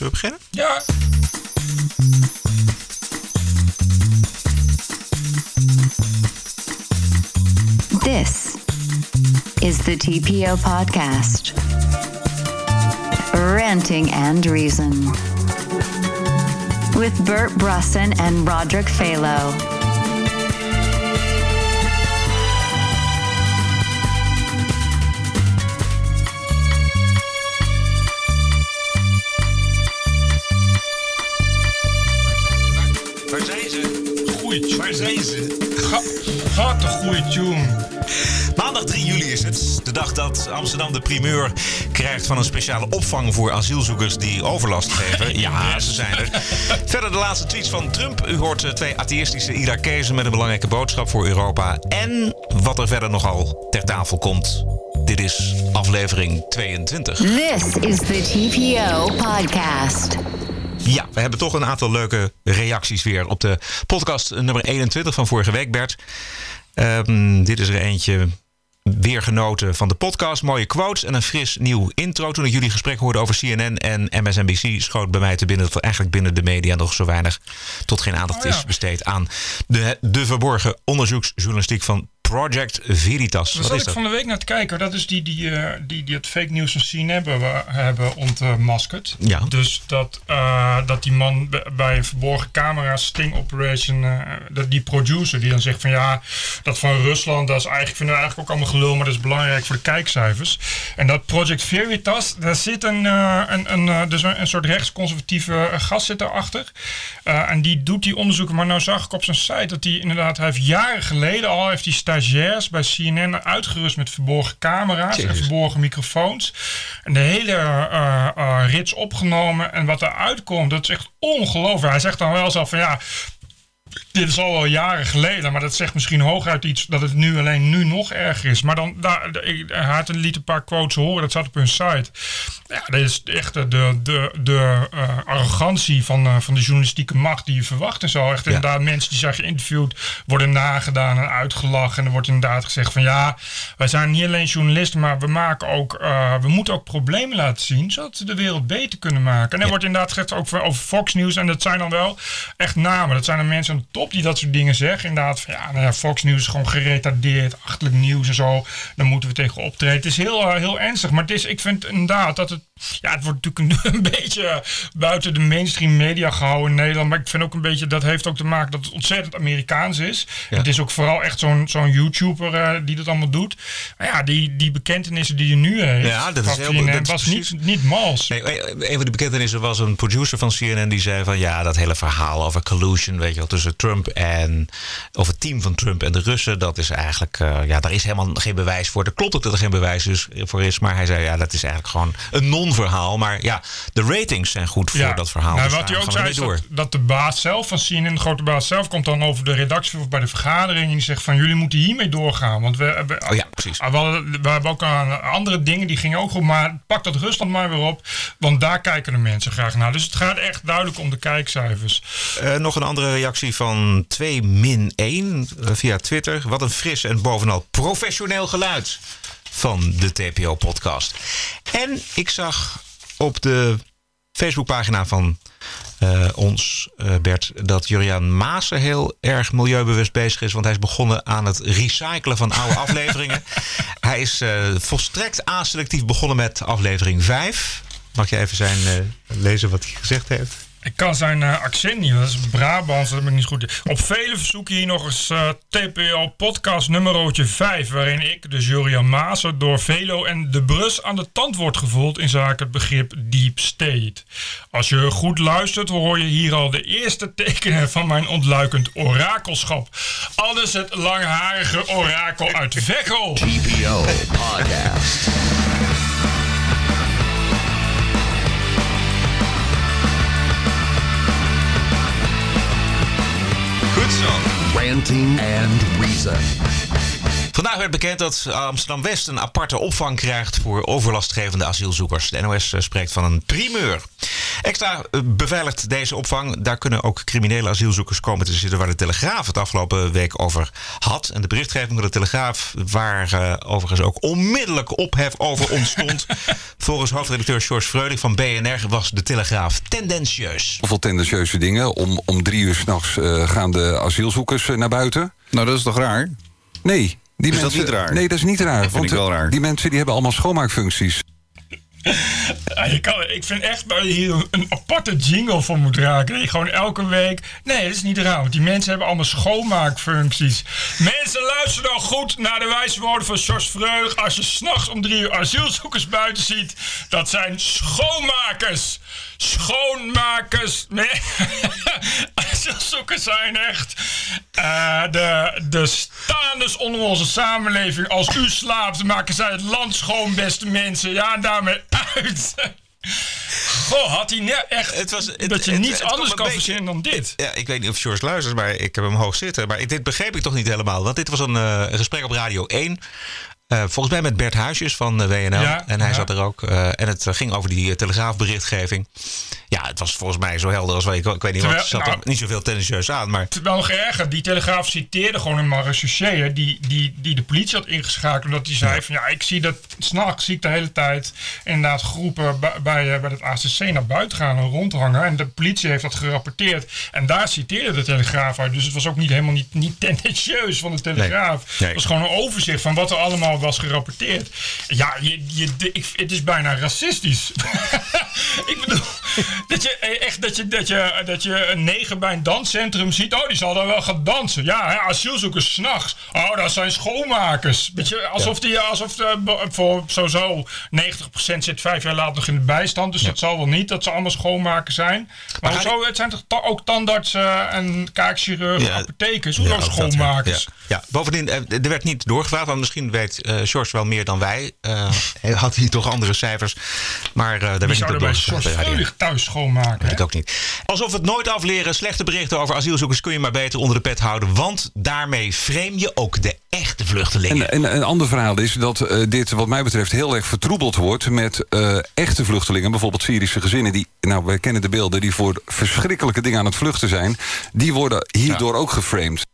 Zullen we beginnen? Ja. This is the TPO podcast. Ranting and Reason. With Bert Brusson and Roderick Phalo. Goeie Waar zijn ze? Ga, wat een goede tune. Maandag 3 juli is het. De dag dat Amsterdam de primeur krijgt van een speciale opvang voor asielzoekers die overlast geven. Ja, ze zijn er. Verder de laatste tweets van Trump. U hoort eh, twee atheïstische Irakezen met een belangrijke boodschap voor Europa. En wat er verder nogal ter tafel komt. Dit is aflevering 22. This is the TPO podcast. Ja, we hebben toch een aantal leuke reacties weer op de podcast nummer 21 van vorige week, Bert. Ehm, dit is er eentje weer genoten van de podcast. Mooie quotes en een fris nieuw intro. Toen ik jullie gesprek hoorde over CNN en MSNBC... schoot bij mij te binnen dat er eigenlijk binnen de media... nog zo weinig tot geen aandacht Oh ja. is besteed aan de, de verborgen onderzoeksjournalistiek van Project Veritas. Daar Wat zat ik dat? van de week naar te kijken. Dat is die die, eh, die, die het fake nieuws van CNN hebben, we- hebben ontmaskerd. Ja. Dus dat, eh, dat die man bij een verborgen camera sting operation, eh, dat die producer die dan zegt van ja, dat van Rusland, dat is eigenlijk, vinden we eigenlijk ook allemaal gelul, maar dat is belangrijk voor de kijkcijfers. En dat Project Veritas, daar zit een, een, een, dus een, een soort rechtsconservatieve gast zit daarachter. Eh, en die doet die onderzoeken. Maar nou zag ik op zijn site dat hij inderdaad, hij heeft jaren geleden al, heeft hij stagiairs bij CNN uitgerust met verborgen camera's en verborgen microfoons. En de hele eh, eh, rits opgenomen. En wat eruit komt, dat is echt ongelooflijk. Hij zegt dan wel zo van ja. Dit is al wel jaren geleden, maar dat zegt misschien hooguit iets dat het nu alleen nu nog erger is. Maar dan, daar, ik- hij had een liet een paar quotes horen, dat zat op hun site. Ja, dat is echt de, de, de, eh, arrogantie van, eh, van de journalistieke macht die je verwacht en zo. Echt inderdaad, mensen die zijn geïnterviewd worden nagedaan en uitgelachen. En er wordt inderdaad gezegd van ja, wij zijn niet alleen journalisten, maar we maken ook, eh, we moeten ook problemen laten zien, zodat we de wereld beter kunnen maken. En er wordt inderdaad gezegd ook over Fox News, en dat zijn dan wel echt namen. Dat zijn dan mensen aan de top die dat soort dingen zeggen. Inderdaad, van ja, nou ja, Fox News is gewoon geretardeerd, achterlijk nieuws en zo. Daar moeten we tegen optreden. Het is heel, heel ernstig, maar het is, ik vind inderdaad dat het, ja, het wordt natuurlijk een, een beetje buiten de mainstream media gehouden in Nederland. Maar ik vind ook een beetje, dat heeft ook te maken dat het ontzettend Amerikaans is. Het is ook vooral echt zo'n zo'n YouTuber eh, die dat allemaal doet. Maar ja, die, die bekentenissen die je nu heeft, Ja, dat is heel- CNN, dat was precies- niet, niet mals. Nee, een van de bekentenissen was een producer van CNN die zei van ja, dat hele verhaal over collusion, weet je wel, tussen Trump en of het team van Trump en de Russen, dat is eigenlijk, eh, ja, daar is helemaal geen bewijs voor. Dat klopt ook dat er geen bewijs is, voor is, maar hij zei ja, dat is eigenlijk gewoon een non-verhaal. Maar ja, de ratings zijn goed voor dat verhaal. Nou, dus wat hij daarom ook zei is dat, dat de baas zelf van CNN, de grote baas zelf, komt dan over de redactie of bij de vergadering. En die zegt van jullie moeten hiermee doorgaan. Want we hebben, Oh ja, precies. Ah, we, hadden- we hebben ook aan andere dingen die gingen ook goed. Maar pak dat Rusland maar weer op. Want daar kijken de mensen graag naar. Dus het gaat echt duidelijk om de kijkcijfers. Eh, nog een andere reactie van 2 min 1 eh, via Twitter. Wat een fris en bovenal professioneel geluid van de TPO-podcast. En ik zag op de Facebookpagina van eh, ons, eh, Bert, dat Juriaan Maassen heel erg milieubewust bezig is. Want hij is begonnen aan het recyclen van oude afleveringen. Hij is eh, volstrekt aselectief begonnen met aflevering 5. Mag je even zijn lezen wat hij gezegd heeft? Ik kan zijn eh, accent niet, dat is Brabants, dat heb ik niet goed. Op vele verzoeken hier nog eens eh, TPO podcast nummerotje 5, waarin ik, dus Jurian Maassen, door Velo en de Brus aan de tand wordt gevoeld in zaken het begrip deep state. Als je goed luistert, hoor je hier al de eerste tekenen van mijn ontluikend orakelschap. Alles het langharige orakel uit Veghel. TPO Podcast. Ranting and Reason. Vandaag werd bekend dat Amsterdam-West een aparte opvang krijgt voor overlastgevende asielzoekers. De NOS spreekt van een primeur. Extra eh, beveiligd deze opvang. Daar kunnen ook criminele asielzoekers komen te zitten... waar de Telegraaf het afgelopen week over had. En de berichtgeving van de Telegraaf... waar eh, overigens ook onmiddellijk ophef over ontstond. Volgens hoofdredacteur George Freulich van BNR... was de Telegraaf tendentieus. Heel veel tendentieuze dingen. Om, om drie uur s'nachts uh, gaan de asielzoekers uh, naar buiten. Nou, dat is toch raar? Nee. Die is mensen, dat niet raar? Nee, dat is niet raar. Dat vind ik wel raar. Die mensen die hebben allemaal schoonmaakfuncties. Je ik vind echt dat je hier een aparte jingle voor moet raken. Gewoon elke week. Nee, dat is niet raar. Want die mensen hebben allemaal schoonmaakfuncties. Mensen, luister dan goed naar de wijze woorden van George Freudig. Als je s'nachts om drie uur asielzoekers buiten ziet. Dat zijn schoonmakers. Schoonmakers. Nee. asielzoekers zijn echt. Uh, de, de staanders onder onze samenleving. Als u slaapt, maken zij het land schoon, beste mensen. Ja, en daarmee uit. Goh, had hij net echt Het was- het- dat je het- niets anders kan verzinnen dan dit. Ja, ik weet niet of George luistert, maar ik heb hem hoog zitten. Maar dit begreep ik toch niet helemaal. Want dit was een, eh, een gesprek op Radio 1. Eh, volgens mij met Bert Huisjes van eh, WNL. Ja, en hij ja. zat er ook. eh, en het ging over die telegraafberichtgeving. Ja, het was volgens mij zo helder als wij. Ik, ik weet niet wat. Terwijl- Er zat nou- er niet zoveel tendentieus aan. Maar Terwijl nog erger, die Telegraaf citeerde gewoon een marechaussee die, die, die de politie had ingeschakeld. Omdat hij zei van ja, ik zie dat s'nachts zie ik de hele tijd inderdaad groepen bij, bij, bij het ACC naar buiten gaan en rondhangen. En de politie heeft dat gerapporteerd. En daar citeerde de Telegraaf uit. Dus het was ook niet helemaal niet, niet tendentieus van de Telegraaf. Nee. Het was gewoon een overzicht van wat er allemaal was gerapporteerd. Ja, je, je, ik, het is bijna racistisch. ik bedoel, dat je eh, echt dat je, dat, je, dat je een neger bij een danscentrum ziet. Oh, die zal daar wel gaan dansen. Ja, hè, asielzoekers s'nachts. Oh, dat zijn schoonmakers. Weet je, alsof die, alsof de, be- voor sowieso 90% zit vijf jaar later nog in de bijstand. Dus dat zal wel niet dat ze allemaal schoonmakers zijn. Maar, zo, het zijn toch ta- ook tandartsen en kaakchirurgen, Ja. apothekers. Hoezo ja. schoonmakers? Ja. Ja. Bovendien, eh, er werd niet doorgevraagd, want misschien weet eh George wel meer dan wij. Eh, had hij toch andere cijfers. Maar eh daar werd niet op doorgevraagd. Thuis schoonmaken. Weet hè? ik ook niet. Alsof we het nooit afleren. Slechte berichten over asielzoekers kun je maar beter onder de pet houden. Want daarmee frame je ook de echte vluchtelingen. En, en een ander verhaal is dat eh, dit, wat mij betreft, heel erg vertroebeld wordt met eh, echte vluchtelingen. Bijvoorbeeld Syrische gezinnen die, nou, wij kennen de beelden, die voor verschrikkelijke dingen aan het vluchten zijn. Die worden hierdoor ook geframed.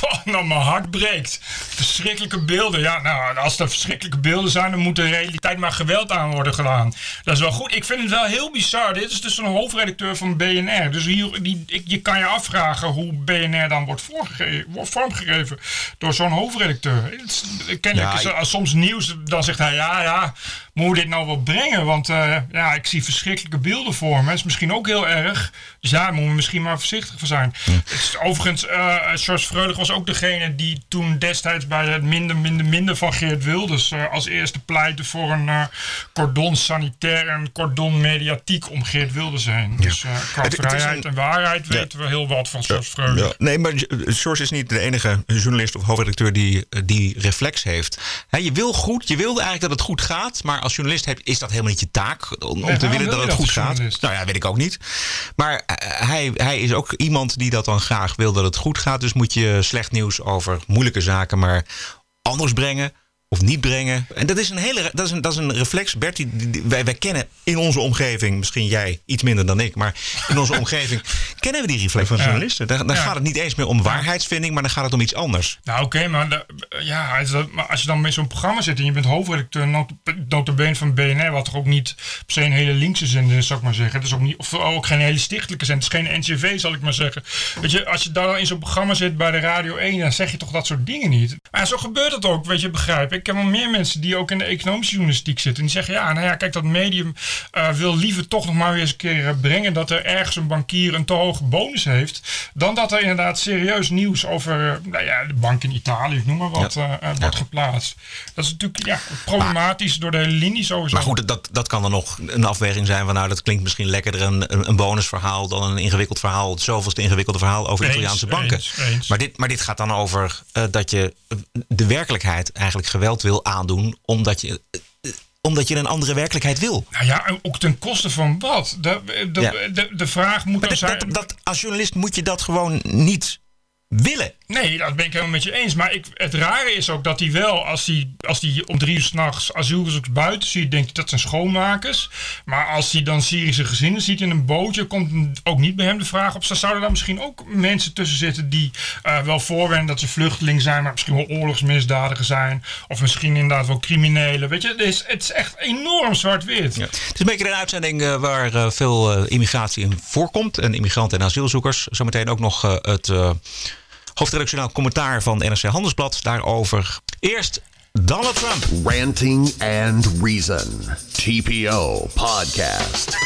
Oh, nou, mijn hart breekt. Verschrikkelijke beelden. Ja, nou, als er verschrikkelijke beelden zijn, dan moet er realiteit maar geweld aan worden gedaan. Dat is wel goed. Ik vind het wel heel bizar. Dit is dus een hoofdredacteur van BNR. Dus hier, die, ik, je kan je afvragen hoe BNR dan wordt, vormgegeven door zo'n hoofdredacteur. Is- Kennelijk Ja, is er soms nieuws, dan zegt hij ja, ja, moet dit nou wel brengen? Want eh, ja, ik zie verschrikkelijke beelden voor me. Dat is misschien ook heel erg. Dus ja, daar moeten we misschien maar voorzichtig voor zijn. Het is, overigens, eh George Freulich was ook degene die toen destijds bij het minder, minder, minder van Geert Wilders eh, als eerste pleitte voor een eh, cordon sanitair en cordon mediatiek om Geert Wilders heen. Dus eh, qua Het- vrijheid een- en waarheid weten we heel wat van George. Ja. Nee, maar George is niet de enige journalist of hoofdredacteur die die reflex heeft. Je wil goed, je wil eigenlijk dat het goed gaat. Maar als journalist heb, is dat helemaal niet je taak. Om, te willen wil dat het dat goed gaat. Nou ja, weet ik ook niet. Maar hij, hij is ook iemand die dat dan graag wil dat het goed gaat. Dus moet je slecht nieuws over moeilijke zaken maar anders brengen. Of niet brengen. En dat is een hele dat is een, dat is een reflex. Bert, die, die- die- wij, wij kennen in onze omgeving, misschien jij iets minder dan ik, maar in onze omgeving kennen we die reflex van journalisten. Dan, dan Ja. gaat het niet eens meer om waarheidsvinding, maar dan gaat het om iets anders. Nou oké, maar, de- ja, maar als je dan met zo'n programma zit en je bent hoofdredacteur notabene van BNR, wat toch ook niet per se een hele linkse zender is, zou ik maar zeggen. Het is ook, niet, of ook geen hele stichtelijke zender, het is geen NCV, zal ik maar zeggen. Weet je, als je daar in zo'n programma zit bij de Radio 1, dan zeg je toch dat soort dingen niet. Maar zo gebeurt het ook, weet je, begrijp ik. Ik heb wel meer mensen die ook in de economische journalistiek zitten. Die zeggen, ja, nou ja, kijk, dat medium eh, wil liever toch nog maar weer eens een keer eh, brengen dat er ergens een bankier een te hoge bonus heeft, dan dat er inderdaad serieus nieuws over eh, nou ja, de bank in Italië, ik noem maar wat, Ja. wordt geplaatst. Dat is natuurlijk ja, problematisch door de hele linie sowieso. Maar goed, dat, dat kan dan nog een afweging zijn van nou, dat klinkt misschien lekkerder een, een, bonusverhaal dan een ingewikkeld verhaal. Het zoveelste ingewikkelde verhaal over Eens, Italiaanse banken. eens, eens. Maar, dit, maar dit gaat dan over dat je de werkelijkheid eigenlijk geweld wil aandoen, omdat je, omdat je een andere werkelijkheid wil. Nou ja, ook ten koste van wat? De, de, Ja. de, de vraag moet Maar dan zijn... dat, dat, als journalist moet je dat gewoon niet willen. Nee, dat ben ik helemaal met je eens. Maar ik, het rare is ook dat hij wel, als hij, als hij om drie uur s'nachts asielzoekers buiten ziet, denkt hij dat zijn schoonmakers. Maar als hij dan Syrische gezinnen ziet in een bootje, komt ook niet bij hem de vraag op. Zouden daar misschien ook mensen tussen zitten die eh, wel voorwenden dat ze vluchteling zijn, maar misschien wel oorlogsmisdadiger zijn. Of misschien inderdaad wel criminelen. Weet je, het is, het is echt enorm zwart-wit. Het is een beetje een uitzending eh, waar eh, veel immigratie in voorkomt. En immigranten en asielzoekers. Zometeen ook nog het hoofdredactioneel commentaar van NRC Handelsblad daarover. Eerst Donald Trump. Ranting and Reason. TPO Podcast.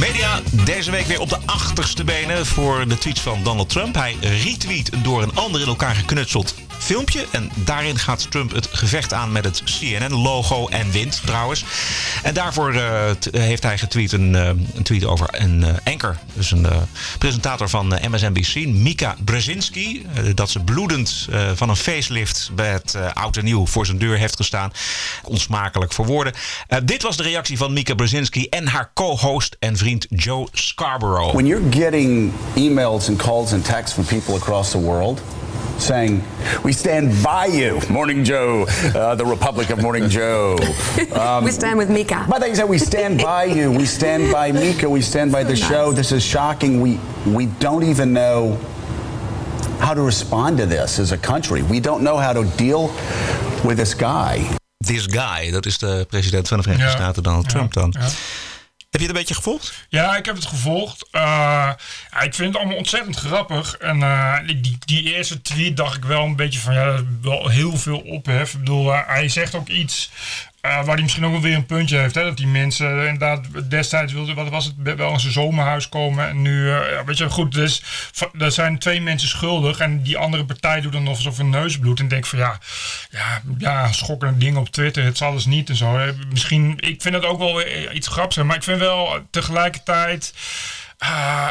Media deze week weer op de achterste benen voor de tweets van Donald Trump. Hij retweet door een ander in elkaar geknutseld filmpje. En daarin gaat Trump het gevecht aan met het CNN-logo en wint trouwens. En daarvoor eh, heeft hij getweet een, eh, een tweet over een eh, anchor. Dus een eh, presentator van eh, MSNBC, Mika Brzezinski. eh, dat ze bloedend eh, van een facelift bij het eh, oud en nieuw voor zijn deur heeft gestaan. Onsmakelijk voor woorden. Eh, dit was de reactie van Mika Brzezinski en haar co-host en vriend Joe Scarborough. When you're getting emails and calls and texts from people across the world saying, We stand by you, Morning Joe, uh, the Republic of Morning Joe. Um, we stand with Mika. but they say, We stand by you, we stand by Mika, we stand by the show. This is shocking. We, we don't even know how to respond to this as a country. We don't know how to deal with this guy. This guy, dat is de president van de Verenigde Ja. Staten, Donald Trump dan. Ja. Heb je het een beetje gevolgd? Ja, ik heb het gevolgd. Eh, ik vind het allemaal ontzettend grappig. En eh, die, die eerste tweet dacht ik wel een beetje van ja, wel heel veel ophef. Ik bedoel, eh, hij zegt ook iets eh, waar hij misschien ook wel weer een puntje heeft. Hè? Dat die mensen inderdaad destijds wilden, wat was het, wel in zijn zomerhuis komen. En nu, eh, weet je, goed, dus, er zijn twee mensen schuldig. En die andere partij doet dan alsof een neus bloedt. En denkt van ja, ja, ja, schokkende dingen op Twitter. Het zal dus niet en zo. Misschien, ik vind het ook wel iets grappigs. Maar ik vind wel eh, tegelijkertijd. ah,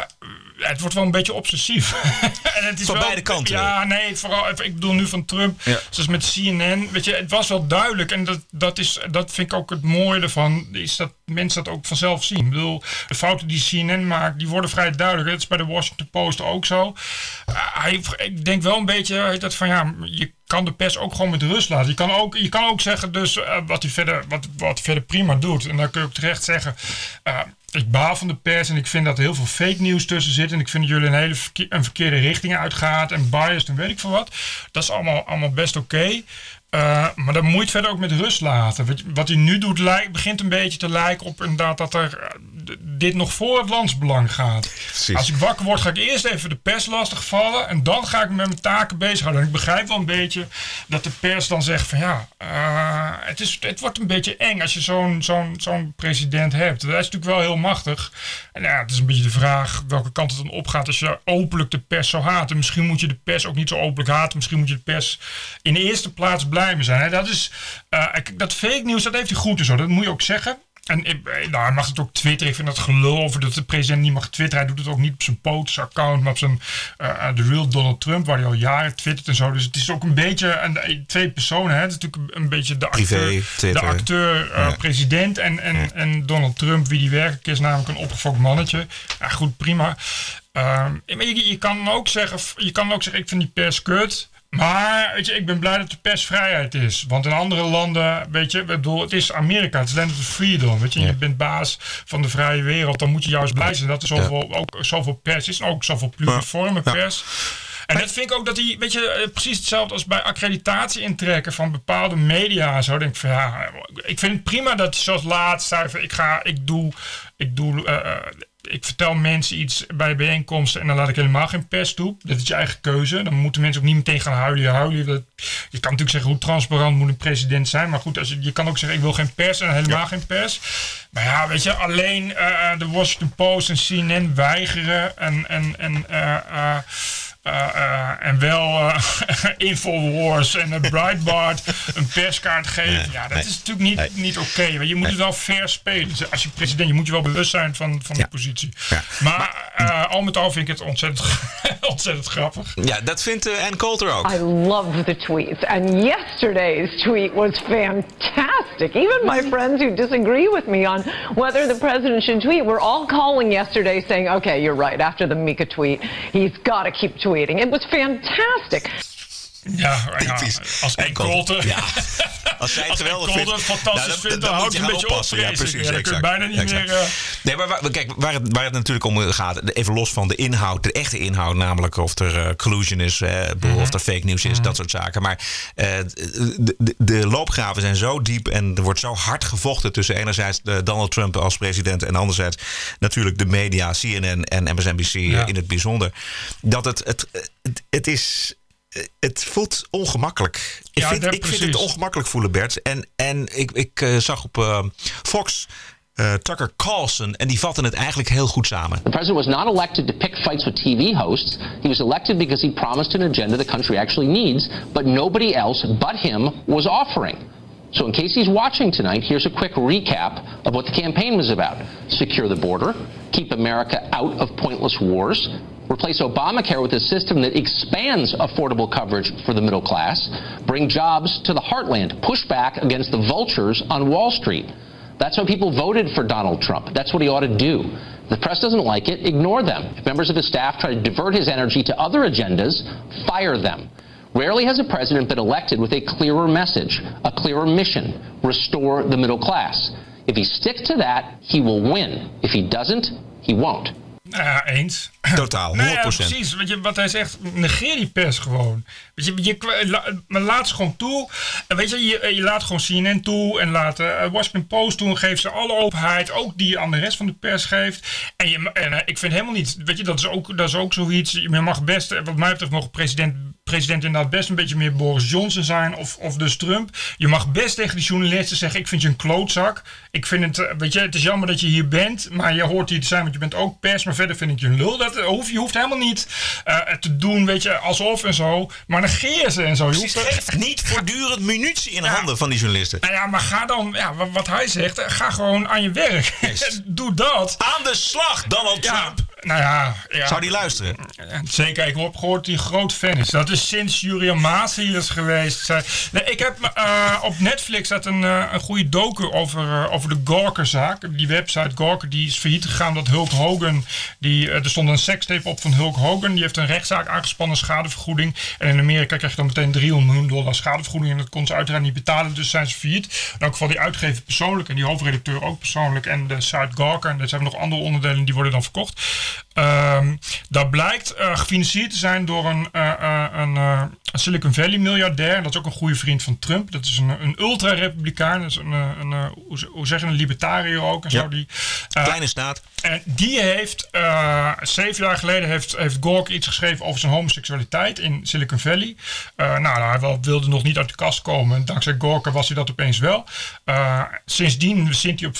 het wordt wel een beetje obsessief. en het is Van wel, beide kanten. Ja, nee, vooral, ik bedoel nu van Trump. Ja. Zoals met CNN. Weet je, het was wel duidelijk. En dat, dat, is, dat vind ik ook het mooie ervan. Is dat mensen dat ook vanzelf zien. Ik bedoel, de fouten die CNN maakt, die worden vrij duidelijk. Dat is bij de Washington Post ook zo. Ah, hij, ik denk wel een beetje dat van ja, je kan de pers ook gewoon met rust laten. Je kan ook, je kan ook zeggen dus eh, wat hij verder, wat, wat verder prima doet. En dan kun je ook terecht zeggen. eh, ik baal van de pers en ik vind dat er heel veel fake nieuws tussen zit. En ik vind dat jullie een hele een verkeerde richting uitgaat. En biased en weet ik veel wat. Dat is allemaal, allemaal best oké. Eh, maar dan moet je het verder ook met rust laten. Wat, wat hij nu doet lijkt, begint een beetje te lijken op inderdaad dat er eh, dit nog voor het landsbelang gaat. Precies. Als ik wakker word, ga ik eerst even de pers lastigvallen. En dan ga ik me met mijn taken bezighouden. En ik begrijp wel een beetje dat de pers dan zegt van ja, eh, het, is, het wordt een beetje eng als je zo'n zo'n zo'n president hebt. Dat is natuurlijk wel heel machtig. En ja, het is een beetje de vraag welke kant het dan opgaat als je openlijk de pers zou haten. Misschien moet je de pers ook niet zo openlijk haten. Misschien moet je de pers in de eerste plaats blijven zijn. Hè. Dat is, eh, kijk, dat fake nieuws, dat heeft hij goed en zo. Dat moet je ook zeggen. En eh, nou, hij mag het ook twitteren. Ik vind dat gelul over dat de president niet mag twitteren. Hij doet het ook niet op zijn POTUS-account, maar op zijn eh, de real Donald Trump, waar hij al jaren twittert en zo. Dus het is ook een beetje een, twee personen. Hè. Het is natuurlijk een beetje de Privé, acteur, de acteur Ja. president en, en, en Donald Trump, wie die werkelijk is, namelijk een opgefokt mannetje. Ja, goed, prima. Maar je, je kan ook zeggen, je kan ook zeggen, ik vind die pers kut. Maar weet je, ik ben blij dat er persvrijheid is. Want in andere landen, weet je, ik bedoel, het is Amerika, het is land of freedom. Weet je, je bent baas van de vrije wereld. Dan moet je juist blij zijn dat er zoveel, ook zoveel pers is. En ook zoveel pluriforme pers. En dat vind ik ook dat hij, weet je, eh, precies hetzelfde als bij accreditatie intrekken van bepaalde media. en Zo denk ik van ja, ik vind het prima dat zoals laatst zei van ik ga, ik doe, ik doe, eh, eh, ik vertel mensen iets bij bijeenkomsten en dan laat ik helemaal geen pers toe. Dat is je eigen keuze. Dan moeten mensen ook niet meteen gaan huilen. huilen. Dat, je kan natuurlijk zeggen hoe transparant moet een president zijn. Maar goed, als je, je kan ook zeggen ik wil geen pers en helemaal geen pers. Maar ja, weet je, alleen eh, de Washington Post en CNN weigeren en, en, en eh, eh, eh, eh, en wel eh Infowars en uh, Breitbart een perskaart geven. ja, dat nee. is natuurlijk niet, Nee. niet oké. want je moet het wel fair spelen. Dus als je president, je moet je wel bewust zijn van, van Ja. de positie. Ja. Maar eh, al met al vind ik het ontzettend, ontzettend grappig. Ja, dat vindt uh, Ann Coulter ook. I love the tweets. And yesterday's tweet was fantastic. Even my friends who disagree with me on whether the president should tweet were all calling yesterday saying, okay, you're right. After the Mika tweet, he's got to keep tweeting. Tweeting. It was fantastic. Ja, ja als En Colter. Ja. Als zij het geweldig vindt. fantastisch nou, vindt, dan houdt moet hij een beetje op, oppassen. Ja, precies. Ja, je exact. bijna niet Exact. meer, eh, Nee, maar waar, kijk, waar het, waar het natuurlijk om gaat, even los van de inhoud, de echte inhoud, namelijk of er eh, collusion is, eh, bedoel, Mhm. of er fake news is, dat soort zaken. Maar eh, de, de, de loopgraven zijn zo diep en er wordt zo hard gevochten tussen enerzijds Donald Trump als president en anderzijds natuurlijk de media, CNN en MSNBC Ja. in het bijzonder, dat het, het, het, het is. Het voelt ongemakkelijk. Ik, Ja, vind, ik vind het ongemakkelijk voelen, Bert. En, en ik, ik eh, zag op eh, Fox eh, Tucker Carlson en die vatten het eigenlijk heel goed samen. The president was not elected to pick fights with TV hosts. He was elected because he promised an agenda the country actually needs, but nobody else but him was offering. So, in case he's watching tonight, here's a quick recap of what the campaign was about secure the border, keep America out of pointless wars, replace Obamacare with a system that expands affordable coverage for the middle class, bring jobs to the heartland, push back against the vultures on Wall Street. That's why people voted for Donald Trump. That's what he ought to do. The press doesn't like it, ignore them. If members of his staff try to divert his energy to other agendas, fire them. Rarely has a president been elected with a clearer message, a clearer mission restore the middle class. If he sticks to that, he will win. If he doesn't, he won't. Nou ja, eens. Totaal, 100%. Nou ja, precies. Weet je, wat hij zegt, negeer die pers gewoon. Weet je, je la- laat ze gewoon toe. En weet je, je, je laat gewoon CNN toe en laat eh, Washington Post toe. En geef ze alle openheid, ook die je aan de rest van de pers geeft. En, je, en eh, ik vind helemaal niet, weet je, dat is ook, dat is ook zoiets. Je mag best, eh, wat mij betreft, mag president, president inderdaad best een beetje meer Boris Johnson zijn of, of dus Trump. Je mag best tegen die journalisten zeggen, ik vind je een klootzak. Ik vind het, eh, weet je, het is jammer dat je hier bent, maar je hoort hier te zijn, want je bent ook pers. Maar verder vind ik je een lul. Dat hoef, je hoeft helemaal niet eh, te doen, weet je, alsof en zo. Maar negeer ze en zo. Je hoeft niet voortdurend munitie in de handen van die journalisten. nou ja, maar ga dan, ja, wat, hij zegt, eh, ga gewoon aan je werk. Yes. Doe dat. Aan de slag, Donald Ja, Trump. nou ja, ja. Zou die luisteren? Zeker, ik heb gehoord een groot fan is. Dat is sinds Julian Maas hier is geweest. Nee, ik heb eh, op Netflix staat een, eh, een goede docu over, eh, over de Gawker-zaak. Die website Gawker die is failliet gegaan omdat Hulk Hogan... Die, er stond een sekstape op van Hulk Hogan. Die heeft een rechtszaak aangespannen, schadevergoeding. En in Amerika krijg je dan meteen 300 miljoen dollar schadevergoeding. En dat kon ze uiteraard niet betalen, dus zijn ze failliet. In elk geval die uitgever persoonlijk en die hoofdredacteur ook persoonlijk. En de site Gawker. En er zijn nog andere onderdelen die worden dan verkocht. Ehm dat blijkt eh, gefinancierd te zijn door een, eh, eh, een, Silicon Valley miljardair. Dat is ook een goede vriend van Trump. Dat is een, een ultra-republikein. Dat is een, een, hoe ze- hoe zeg je, een libertariër ook. En Ja. zo, die, Kleine staat. en die heeft, zeven jaar geleden, heeft, heeft Gork iets geschreven over zijn homoseksualiteit in Silicon Valley. Eh, nou, hij wilde nog niet uit de kast komen. En dankzij Gorker was hij dat opeens wel. Sindsdien zint hij op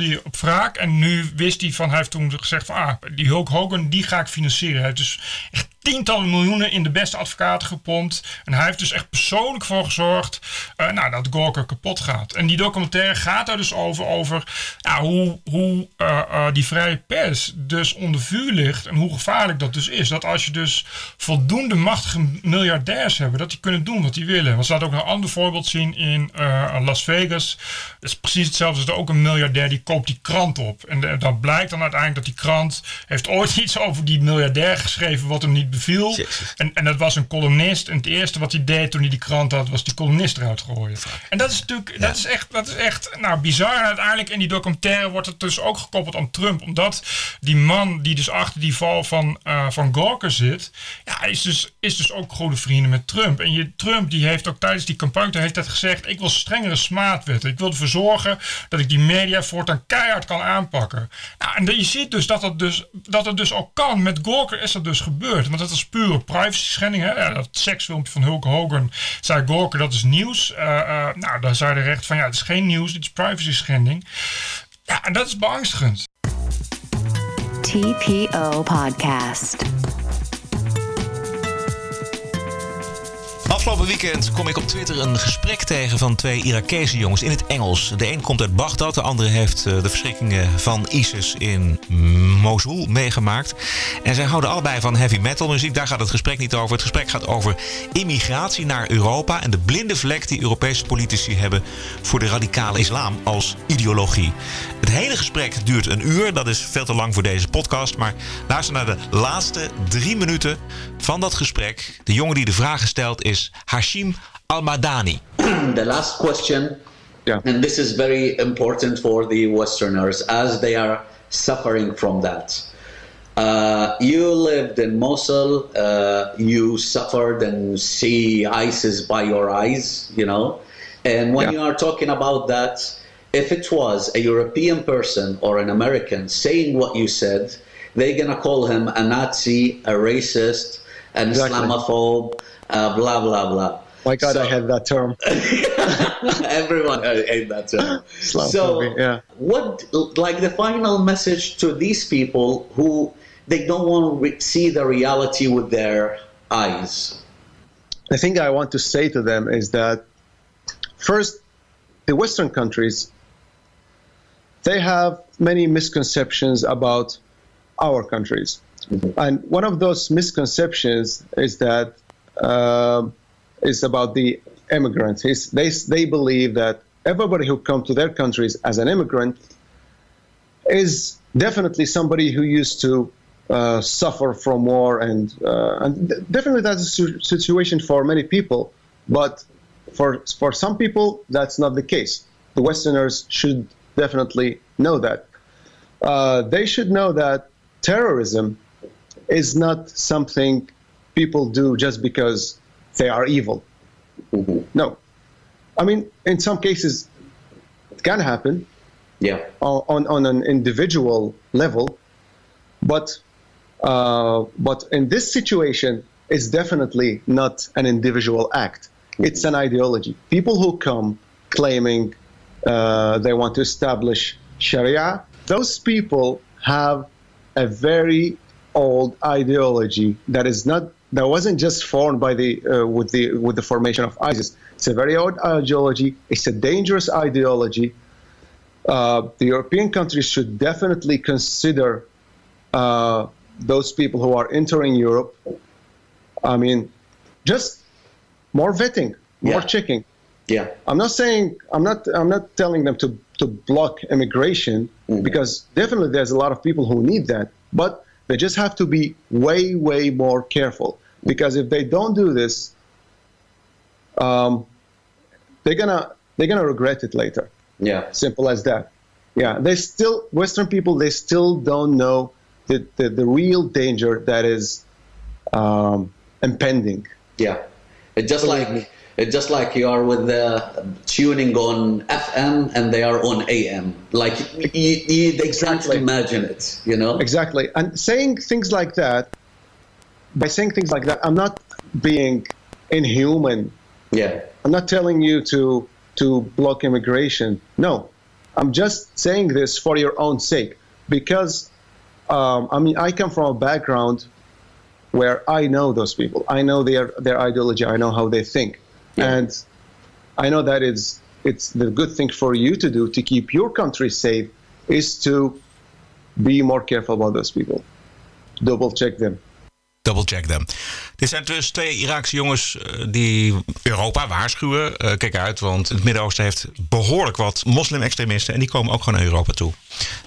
hij op wraak. En nu wist hij van, hij heeft toen gezegd van, ah, die Hulk Hogan, die ga ik financieren. Heeft dus echt tientallen miljoenen in de beste advocaten gepompt. En hij heeft dus echt persoonlijk voor gezorgd eh, nou, dat Gorker kapot gaat. En die documentaire gaat daar dus over, over ja, hoe, hoe eh, eh, die vrije pers dus onder vuur ligt. En hoe gevaarlijk dat dus is. Dat als je dus voldoende machtige miljardairs hebt, dat die kunnen doen wat die willen. We laten ook een ander voorbeeld zien in Las Vegas. Dat is precies hetzelfde. Er is ook een miljardair die koopt die krant op. En dat blijkt dan uiteindelijk dat die krant heeft ooit iets over die miljardair geschreven wat hem niet beviel. En, en dat was een columnist. En het eerste wat hij deed toen hij die krant had, was die columnist eruit gooien. En dat is natuurlijk, dat is echt, dat is echt nou, bizar. En uiteindelijk in die documentaire wordt het dus ook gekoppeld aan Trump. Omdat die man die dus achter die val van, eh van Gawker zit, ja, is dus, is dus ook goede vrienden met Trump. En je, Trump die heeft ook tijdens die campagne hele tijd gezegd, ik wil strengere smaadwetten. Ik wil ervoor zorgen dat ik die media voortaan keihard kan aanpakken. Nou, en je ziet dus dat het dus, dat het dus ook kan. Met Gawker is dat dus gebeurd. Want dat is pure privacy schending. Hè? Dat seksfilmpje van Hulk Hogan, zei Gawker, dat is nieuws. Eh, eh, nou, daar zei de recht van, ja, het is geen nieuws, dit is privacy schending. Ja, en dat is beangstigend. TPO Podcast. Afgelopen weekend kom ik op Twitter een gesprek tegen van twee Irakese jongens in het Engels. De een komt uit Bagdad, de andere heeft eh, de verschrikkingen van ISIS in Mosul meegemaakt. En zij houden allebei van heavy metal muziek. Daar gaat het gesprek niet over. Het gesprek gaat over immigratie naar Europa en de blinde vlek die Europese politici hebben voor de radicale islam als ideologie. Het hele gesprek duurt een uur. Dat is veel te lang voor deze podcast. Maar luister naar de laatste drie minuten van dat gesprek. De jongen die de vragen stelt is Hashim Al-Madani. the last question, Yeah. and this is very important for the Westerners as they are suffering from that. Uh, you lived in Mosul, uh, you suffered and see ISIS by your eyes, you know. And when Yeah. you are talking about that, if it was a European person or an American saying what you said, they're gonna call him a Nazi, a racist, an Exactly. Islamophobe, uh, blah blah blah. My God, So- I had that term. Everyone ate that term. So, yeah. what, like, the final message to these people who they don't want to re- see the reality with their eyes? the thing I want to say to them is that first, the Western countries they have many misconceptions about our countries, and one of those misconceptions is that uh, about the immigrants. Is they they believe that everybody who comes to their countries as an immigrant is definitely somebody who used to uh, suffer from war, and, uh, and th- definitely that's a su- situation for many people. But for for some people, that's not the case. The Westerners should definitely know that. Uh, they should know that terrorism is not something people do just because they are evil. No, I mean in some cases it can happen Yeah. on, on, an individual level, but uh, but in this situation, it's definitely not an individual act. It's an ideology. People who come claiming uh, they want to establish Sharia, those people have a very old ideology that is not that wasn't just formed by the uh, with the with the formation of ISIS. It's a very old ideology. It's a dangerous ideology uh, the European countries should definitely consider uh, those people who are entering Europe. I mean, just more vetting, more Yeah. checking. Yeah. I'm not saying I'm not I'm not telling them to to block immigration because definitely there's a lot of people who need that, but they just have to be way way more careful because if they don't do this, um, they're gonna they're gonna regret it later. Yeah. Simple as that. Yeah, they still Western people they still don't know the the, the real danger that is um, impending. Yeah. It's just like me. It's just like you are with the tuning on FM and they are on AM. Like you, can't Exactly. imagine it. You know. Exactly. And saying things like that, by saying things like that, I'm not being inhuman. Yeah. I'm not telling you to to block immigration. No, I'm just saying this for your own sake because um, I mean I come from a background where I know those people. I know their their ideology. I know how they think, and I know that it's it's the good thing for you to do to keep your country safe is to be more careful about those people. Double check them. Double check them. Dit zijn dus twee Iraakse jongens eh, die Europa waarschuwen. Eh, kijk uit, want het Midden-Oosten heeft behoorlijk wat moslim-extremisten. En die komen ook gewoon naar Europa toe.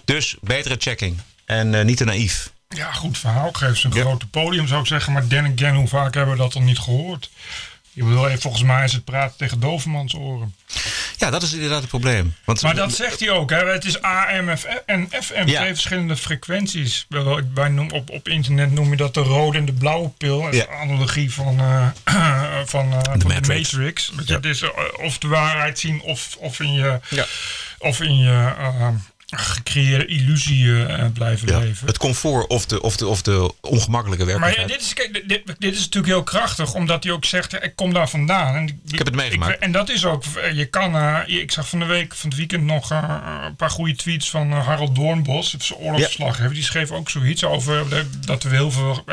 Dus betere checking. En eh, niet te naïef. Ja, goed verhaal. Geef ze een Ja. grote podium, zou ik zeggen. Maar then again, hoe vaak hebben we dat dan niet gehoord? Ik bedoel, eh, volgens mij is het praten tegen dovenmans oren. Ja, dat is inderdaad het probleem. Want, Maar dat zegt hij ook. Hè? Het is AM en FM, Ja. twee verschillende frequenties. Wij noem, op, op internet noem je dat de rode en de blauwe pil. Dat is Ja. analogie van, eh, van, eh, van de Matrix. Matrix. Ja. Het is of de waarheid zien of, of in je, Ja. of in je gecreëerde illusie eh, blijven ja, leven. het comfort of de, of de, of de ongemakkelijke Maar ja, werkelijkheid. dit is, kijk, dit, dit is natuurlijk heel krachtig, omdat hij ook zegt, ik kom daar vandaan. En ik, heb het meegemaakt. en dat is ook, eh, je kan, eh, ik zag van de week, van het weekend nog een paar goede tweets van Harold Doornbos, zijn oorlogsverslaggever. Die schreef ook zoiets over dat we heel veel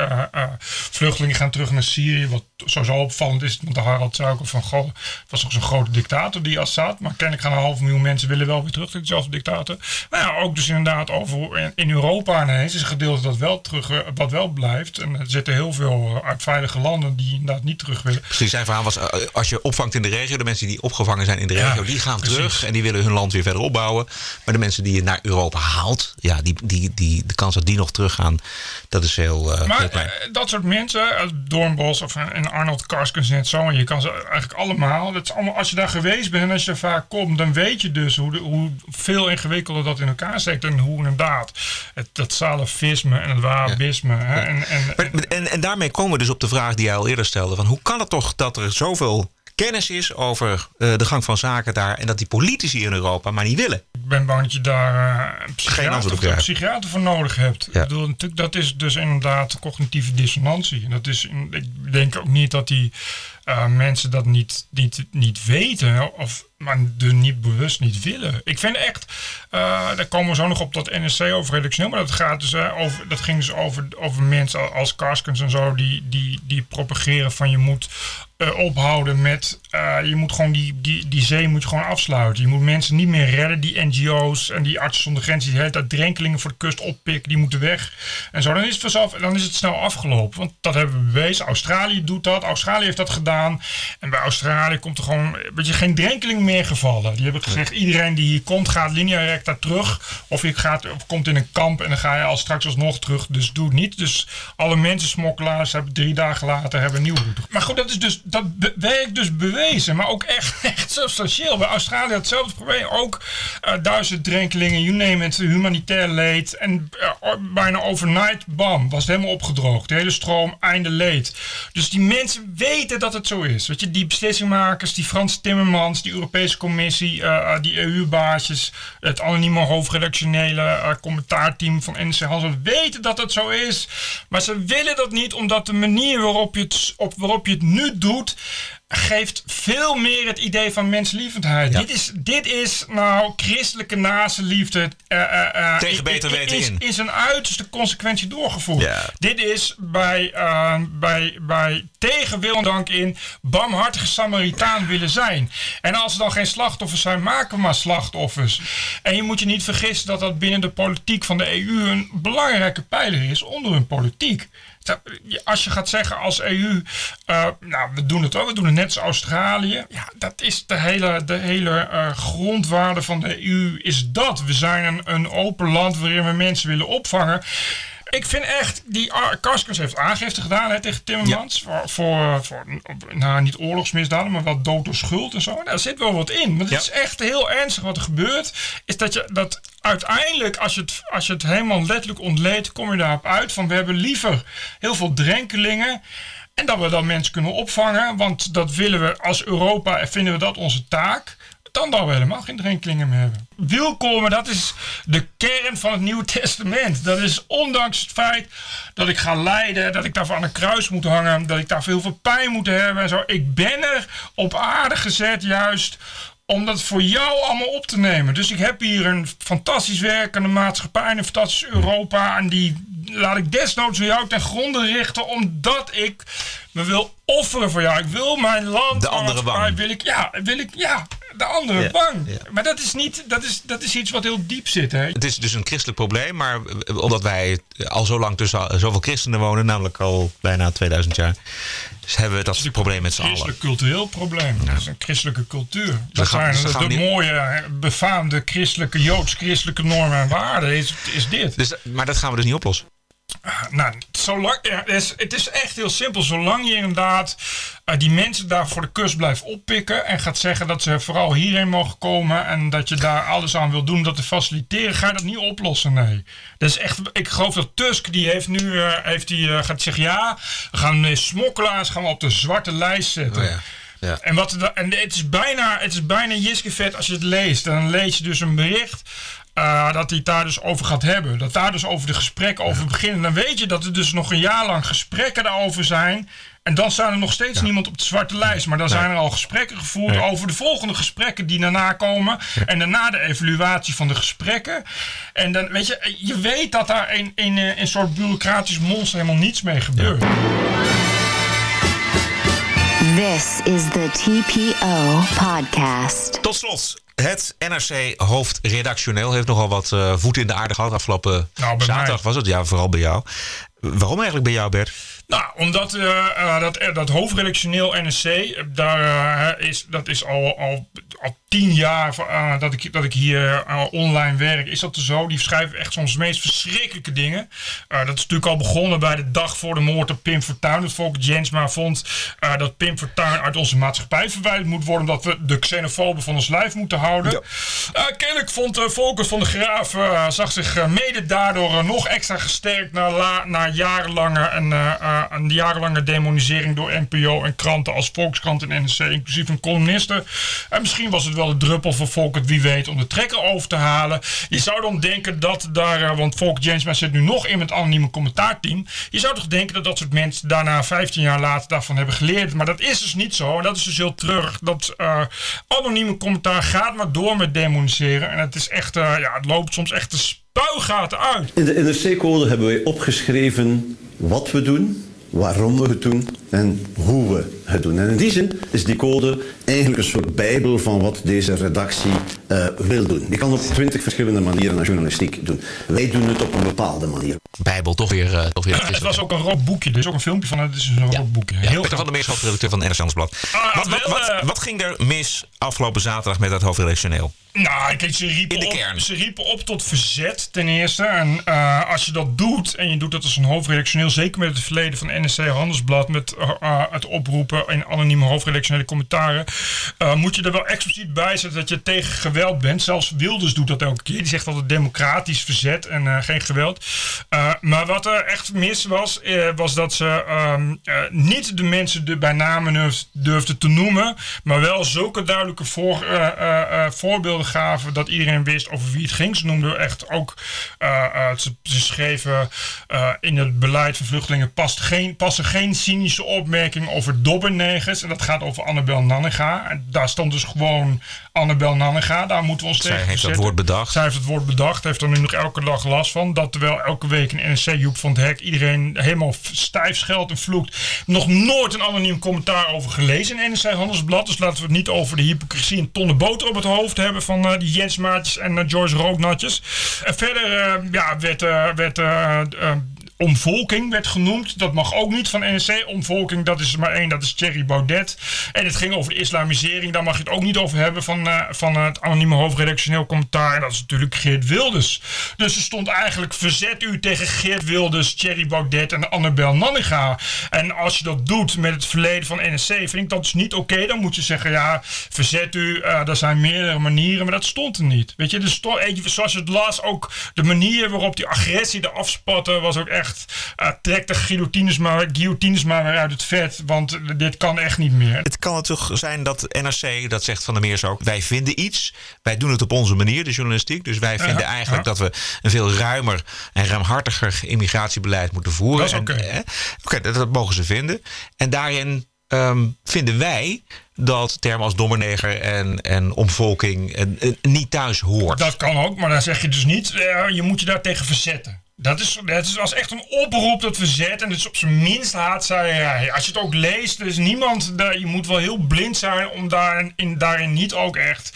vluchtelingen gaan terug naar Syrië, wat sowieso opvallend is, want de Harald al van, goh, het was toch zo'n grote dictator die Assad. Maar kennelijk gaan een half miljoen mensen willen wel weer terug naar dezelfde dictator. Nou ja, ook dus inderdaad over in, Europa ineens is een gedeelte dat wel terug, eh, wat wel blijft. En er zitten heel veel eh, uit veilige landen die inderdaad niet terug willen. Precies, zijn verhaal was, eh, als je opvangt in de regio, de mensen die opgevangen zijn in de regio, Ja, die gaan precies. terug en die willen hun land weer verder opbouwen. Maar de mensen die je naar Europa haalt, ja, die, die, die, de kans dat die nog teruggaan, dat is heel, heel Maar klein. dat soort mensen, Doornbos of en Arnold Karskens net zo, en je kan ze eigenlijk allemaal, dat is allemaal, als je daar geweest bent en als je er vaak komt, dan weet je dus hoe, de, hoe veel ingewikkelder dat in elkaar steekt en hoe inderdaad het, dat salafisme en het wahhabisme. Hè, en, en, Maar- en, en daarmee komen we dus op de vraag die jij al eerder stelde: van hoe kan het toch dat er zoveel kennis is over eh, de gang van zaken daar en dat die politici in Europa maar niet willen? Ben bang dat je daar eh, een psychiater, een psychiater voor nodig hebt. Ja. Ik bedoel, natuurlijk, dat is dus inderdaad cognitieve dissonantie. En Dat is, ik denk ook niet dat die eh, mensen dat niet, niet, niet weten, of, maar er niet bewust niet willen. Ik vind echt, eh, daar komen we zo nog op dat NSC over redactioneel, maar dat, gaat dus, eh, over, dat ging dus over, over mensen als Karskens en zo, die, die, die propageren van je moet eh, ophouden met, je moet gewoon die, die, die zee moet je gewoon afsluiten. Je moet mensen niet meer redden, die NGO's en die artsen zonder grenzen die de hele tijd drenkelingen voor de kust oppikken, die moeten weg. En zo, dan is het vanzelf, dan is het snel afgelopen. Want dat hebben we bewezen. Australië doet dat, Australië heeft dat gedaan. En bij Australië komt er gewoon, weet je, geen drenkeling meer gevallen. Die hebben gezegd, iedereen die hier komt gaat linea recta terug. Of je gaat, of komt in een kamp en dan ga je al straks alsnog terug. Dus doe het niet. Dus alle mensensmokkelaars hebben drie dagen later hebben nieuw. Maar goed, dat is dus, dat werkt dus bewezen. Maar ook echt, echt substantieel. Bij Australië hetzelfde probleem. Ook eh, duizend drenkelingen, you name it, humanitair leed. En eh, bijna overnight, bam, was het helemaal opgedroogd. De hele stroom, einde leed. Dus die mensen weten dat het zo is. Weet je, die beslissingmakers, die Frans Timmermans, die Europese Commissie, eh, eh, die EU-baasjes, het anonieme hoofdredactionele eh, commentaarteam van NC Hans weten dat het zo is. Maar ze willen dat niet, omdat de manier waarop je het, op, waarop je het nu doet, geeft veel meer het idee van menslievendheid. Dit, is, dit is nou christelijke naastenliefde. eh, eh, eh, Tegen beter weten is, in. is een uiterste consequentie doorgevoerd. Ja. Dit is bij, eh, bij, bij tegen wil en dank in barmhartige Samaritaan willen zijn. En als er dan geen slachtoffers zijn, maken we maar slachtoffers. En je moet je niet vergissen dat dat binnen de politiek van de EU een belangrijke pijler is onder hun politiek. Als je gaat zeggen als EU, eh, nou we doen het ook, we doen het net als Australië. Ja, dat is de hele, de hele eh, grondwaarde van de EU is dat. We zijn een, een open land waarin we mensen willen opvangen. Ik vind echt, die Karskens heeft aangifte gedaan hè, tegen Timmermans. Voor, voor, voor, nou, niet oorlogsmisdaden, maar wel dood door schuld en zo. Daar zit wel wat in. Maar het is echt heel ernstig wat er gebeurt. Is dat je dat uiteindelijk, als je het, als je het helemaal letterlijk ontleedt, kom je daarop uit van we hebben liever heel veel drenkelingen. En dat we dan mensen kunnen opvangen. Want dat willen we als Europa en vinden we dat onze taak. Dan we helemaal geen drenkelingen meer hebben. Wielkomen, dat is de kern van het Nieuwe Testament. Dat is ondanks het feit dat ik ga lijden, dat ik daarvoor aan een kruis moet hangen, dat ik daar heel veel pijn moet hebben en zo. Ik ben er op aarde gezet juist om dat voor jou allemaal op te nemen. Dus ik heb hier een fantastisch werkende maatschappij, een fantastisch Europa. En die laat ik desnoods voor jou ten gronde richten, omdat ik me wil offeren voor jou. Ik wil mijn land. De andere wang. Wil ik, ja, wil ik, ja, de andere ja. Maar dat is, niet, dat, is, dat is iets wat heel diep zit. Hè? Het is dus een christelijk probleem, maar eh, omdat wij al zo lang tussen al- zoveel christenen wonen, namelijk al bijna 2000 jaar, dus hebben we dat probleem met z'n allen. christelijk cultureel probleem. Dat is een christelijke cultuur. Dat gaan- zijn de mooie, hè, befaamde christelijke, joods-christelijke normen en waarden. Is, is dit. Dus, maar dat gaan we dus niet oplossen. Nou, zolang, ja, het, is, het is echt heel simpel. Zolang je inderdaad eh, die mensen daar voor de kust blijft oppikken en gaat zeggen dat ze vooral hierheen mogen komen en dat je daar alles aan wil doen om dat te faciliteren, ga je dat niet oplossen. Nee. Dat is echt, ik geloof dat Tusk, die heeft nu, eh, heeft die, eh, gaat zeggen ja, we gaan smokkelaars gaan we op de zwarte lijst zetten. Oh ja. Ja. En, wat, en het is bijna, het is bijna Jiskevet als je het leest. Dan lees je dus een bericht eh, dat hij het daar dus over gaat hebben. Dat daar dus over de gesprekken over beginnen. Dan weet je dat er dus nog een jaar lang gesprekken daarover zijn. En dan staat er nog steeds niemand op de zwarte lijst. Maar dan zijn er al gesprekken gevoerd Nee. over de volgende gesprekken die daarna komen. En daarna de evaluatie van de gesprekken. En dan weet je, je weet dat daar een, een, eh, een soort bureaucratisch monster helemaal niets mee gebeurt. This is the TPO podcast. Tot slot, het NRC hoofdredactioneel heeft nogal wat eh, voet in de aarde gehad. Afgelopen Nou, zaterdag mij. was het, ja, vooral bij jou. Waarom eigenlijk bij jou, Bert? Nou, omdat eh, eh, dat, eh, dat hoofdredactioneel NSC, daar, is, dat is al, al, al tien jaar dat, ik, dat ik hier online werk, is dat er zo. Die schrijven echt soms de meest verschrikkelijke dingen. Dat is natuurlijk al begonnen bij de dag voor de moord op Pim Fortuyn. Dat Volker Jensma vond dat Pim Fortuyn uit onze maatschappij verwijderd moet worden, omdat we de xenofoben van ons lijf moeten houden. Eh, kennelijk vond uh, Volkers van de Graaf, zag zich mede daardoor nog extra gesterkt na, la, na jarenlange, en, eh, een jarenlange demonisering door NPO en kranten als Volkskrant en NRC, inclusief een columniste. En misschien was het wel de druppel voor Volkert, wie weet, om de trekker over te halen. Je zou dan denken dat daar, eh, want Volker Jensma zit nu nog in het anonieme commentaarteam. Je zou toch denken dat dat soort mensen daarna 15 jaar later daarvan hebben geleerd. Maar dat is dus niet zo. En dat is dus heel treurig. Dat eh, anonieme commentaar gaat maar door met demoniseren. En het is echt, ja, het loopt soms echt de spuigaten uit. In de NRC-code hebben wij opgeschreven wat we doen, waarom we het doen en hoe we het doen. En in die zin is die code eigenlijk een soort bijbel van wat deze redactie eh, wil doen. Je kan op twintig verschillende manieren naar journalistiek doen. Wij doen het op een bepaalde manier. Bijbel, toch weer. eh, toch weer het was ook een rood boekje. Er is ook een filmpje van. Het is een rood boekje. Ja, Heel Peter van der Meers, hoofdredacteur van NRC Handelsblad. Ah, wat, wat, wat, wat ging er mis afgelopen zaterdag met dat hoofdredactioneel? Nou, kijk, ze riepen, In de op, kern. ze riepen op tot verzet ten eerste. En eh, als je dat doet, en je doet dat als een hoofdredactioneel, zeker met het verleden van NSC Handelsblad, met het oproepen in anonieme hoofdredactionele commentaren, eh, moet je er wel expliciet bij zetten dat je tegen geweld bent. Zelfs Wilders doet dat elke keer. Die zegt altijd democratisch verzet en eh, geen geweld. Eh, maar wat er echt mis was, was dat ze ehm, eh, niet de mensen de, bij namen durf- durfden te noemen, maar wel zulke duidelijke voor, voorbeelden gaven dat iedereen wist over wie het ging. Ze noemden echt ook, ze, schreven in het beleid van vluchtelingen past geen, passen geen cynische opmerkingen over dobbernegers. En dat gaat over Annabel Nanninga. En daar stond dus gewoon Annabel Nanninga. Daar moeten we ons Zij tegen heeft dat verzetten. woord bedacht. Zij heeft het woord bedacht, heeft er nu nog elke dag last van. Dat terwijl elke week in NSC Joep van het Hek iedereen helemaal stijf scheldt en vloekt. Nog nooit een anoniem commentaar over gelezen in NSC Handelsblad. Dus laten we het niet over de hypocrisie en tonnen boter op het hoofd hebben van eh, die Jensmaatjes en eh, Joyce Rooknatjes. En verder eh, ja, werd, werd omvolking werd genoemd. Dat mag ook niet van NSC. Omvolking, dat is maar één, dat is Thierry Baudet. En het ging over de islamisering. Daar mag je het ook niet over hebben van, eh, van het anonieme hoofdredactioneel commentaar. En dat is natuurlijk Geert Wilders. Dus er stond eigenlijk verzet u tegen Geert Wilders, Thierry Baudet en Annabel Nanninga. En als je dat doet met het verleden van NSC, vind ik dat dus niet oké. Dan moet je zeggen, ja, verzet u. eh er zijn meerdere manieren, maar dat stond er niet. Weet je, eh, zoals je het las, ook de manier waarop die agressie er afspatte, was ook echt, eh trek de guillotines maar, guillotines maar weer uit het vet, want dit kan echt niet meer. Het kan natuurlijk zijn dat NRC, dat zegt Van der Meers ook, wij vinden iets. Wij doen het op onze manier, de journalistiek. Dus wij vinden eigenlijk dat we een veel ruimer en ruimhartiger immigratiebeleid moeten voeren. Dat oké. eh, dat, dat mogen ze vinden. En daarin ehm, vinden wij dat termen als dommerneger en, en omvolking en, en niet thuis hoort. Dat kan ook, maar dan zeg je dus niet, eh, je moet je daar tegen verzetten. Dat is, dat is als echt een oproep tot verzet. En het is op zijn minst haatzaaierij. Als je het ook leest, is niemand... daar- Je moet wel heel blind zijn om daarin, in, daarin niet ook echt,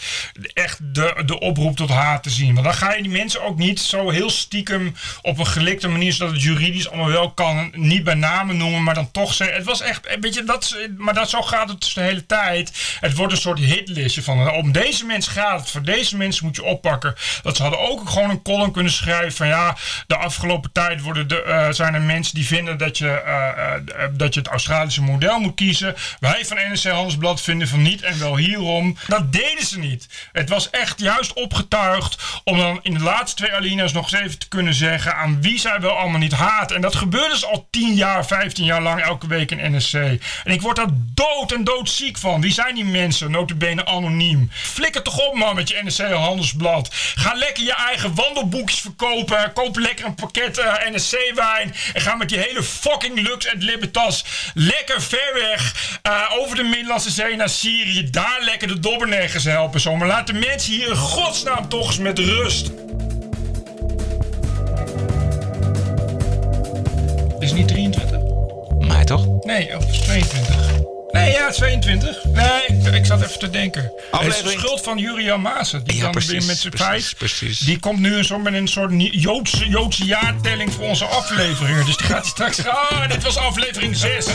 echt de, de oproep tot haat te zien. Want dan ga je die mensen ook niet zo heel stiekem op een gelikte manier... zodat het juridisch allemaal wel kan, niet bij namen noemen... maar dan toch zeggen... Het was echt... Weet je, dat, maar dat, zo gaat het dus de hele tijd. Het wordt een soort hitlistje van... Om deze mensen gaat het. Voor deze mensen moet je oppakken. Dat ze hadden ook gewoon een column kunnen schrijven van... Ja, de afgelopen tijd worden de, eh, zijn er mensen die vinden dat je, eh, eh, dat je het Australische model moet kiezen. Wij van NRC Handelsblad vinden van niet en wel hierom. Dat deden ze niet. Het was echt juist opgetuigd om dan in de laatste twee alinea's nog eens even te kunnen zeggen aan wie zij wel allemaal niet haat. En dat gebeurde dus al 10 jaar, 15 jaar lang elke week in NSC. En ik word daar dood en doodziek van. Wie zijn die mensen? Notabene anoniem. Flikker toch op man met je NSC Handelsblad. Ga lekker je eigen wandelboekjes verkopen. Koop lekker een pakket eh, NSC-wijn. En ga met die hele fucking Lux en Libertas lekker ver weg eh, over de Middellandse Zee naar Syrië. Daar lekker de dobbernegers helpen. Zo. Maar laat de mensen hier in godsnaam toch eens met rust. Is het niet 23? Maar toch? Nee, of 22. Nee, ja, 22. Nee, ik, ik zat even te denken. Het is de Aflevering- schuld van Julia Maassen. Die Ja, dan precies, weer met z'n precies, precies. Die komt nu een soort, met een soort Joodse, Joodse jaartelling voor onze afleveringen. Dus die gaat straks. Ah, dit was aflevering 6.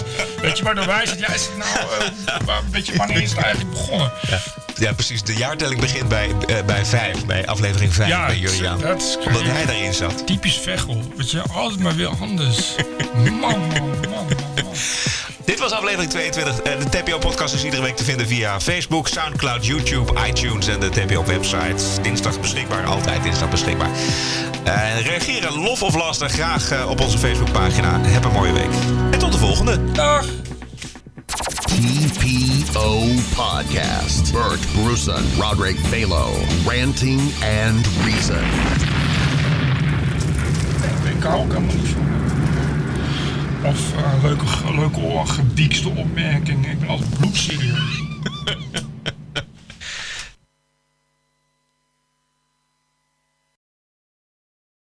Weet je, waardoor wij zitten. Ja, is het nou. waar- weet je, wanneer is het eigenlijk begonnen? Ja. ja, precies. De jaartelling begint bij, eh, bij vijf, bij aflevering 5 Ja, bij Julian. dat is Omdat hij daarin zat. Typisch Vechel. Weet je, altijd maar weer anders. Man, man, man, man. Dit was aflevering 22. Eh, De TPO-podcast is iedere week te vinden via Facebook, Soundcloud, YouTube, iTunes en de TPO-website. Dinsdag beschikbaar, altijd dinsdag beschikbaar. Eh, reageren, lof of laster, graag eh, op onze Facebookpagina. Heb een mooie week. En tot de volgende. Dag. TPO Podcast. Bert Bruson, Roderick Balo, Ranting and Reason. Ik hou ook helemaal niet. Of eh, leuke, leuke gebiekste opmerkingen. Ik ben altijd bloedserieus.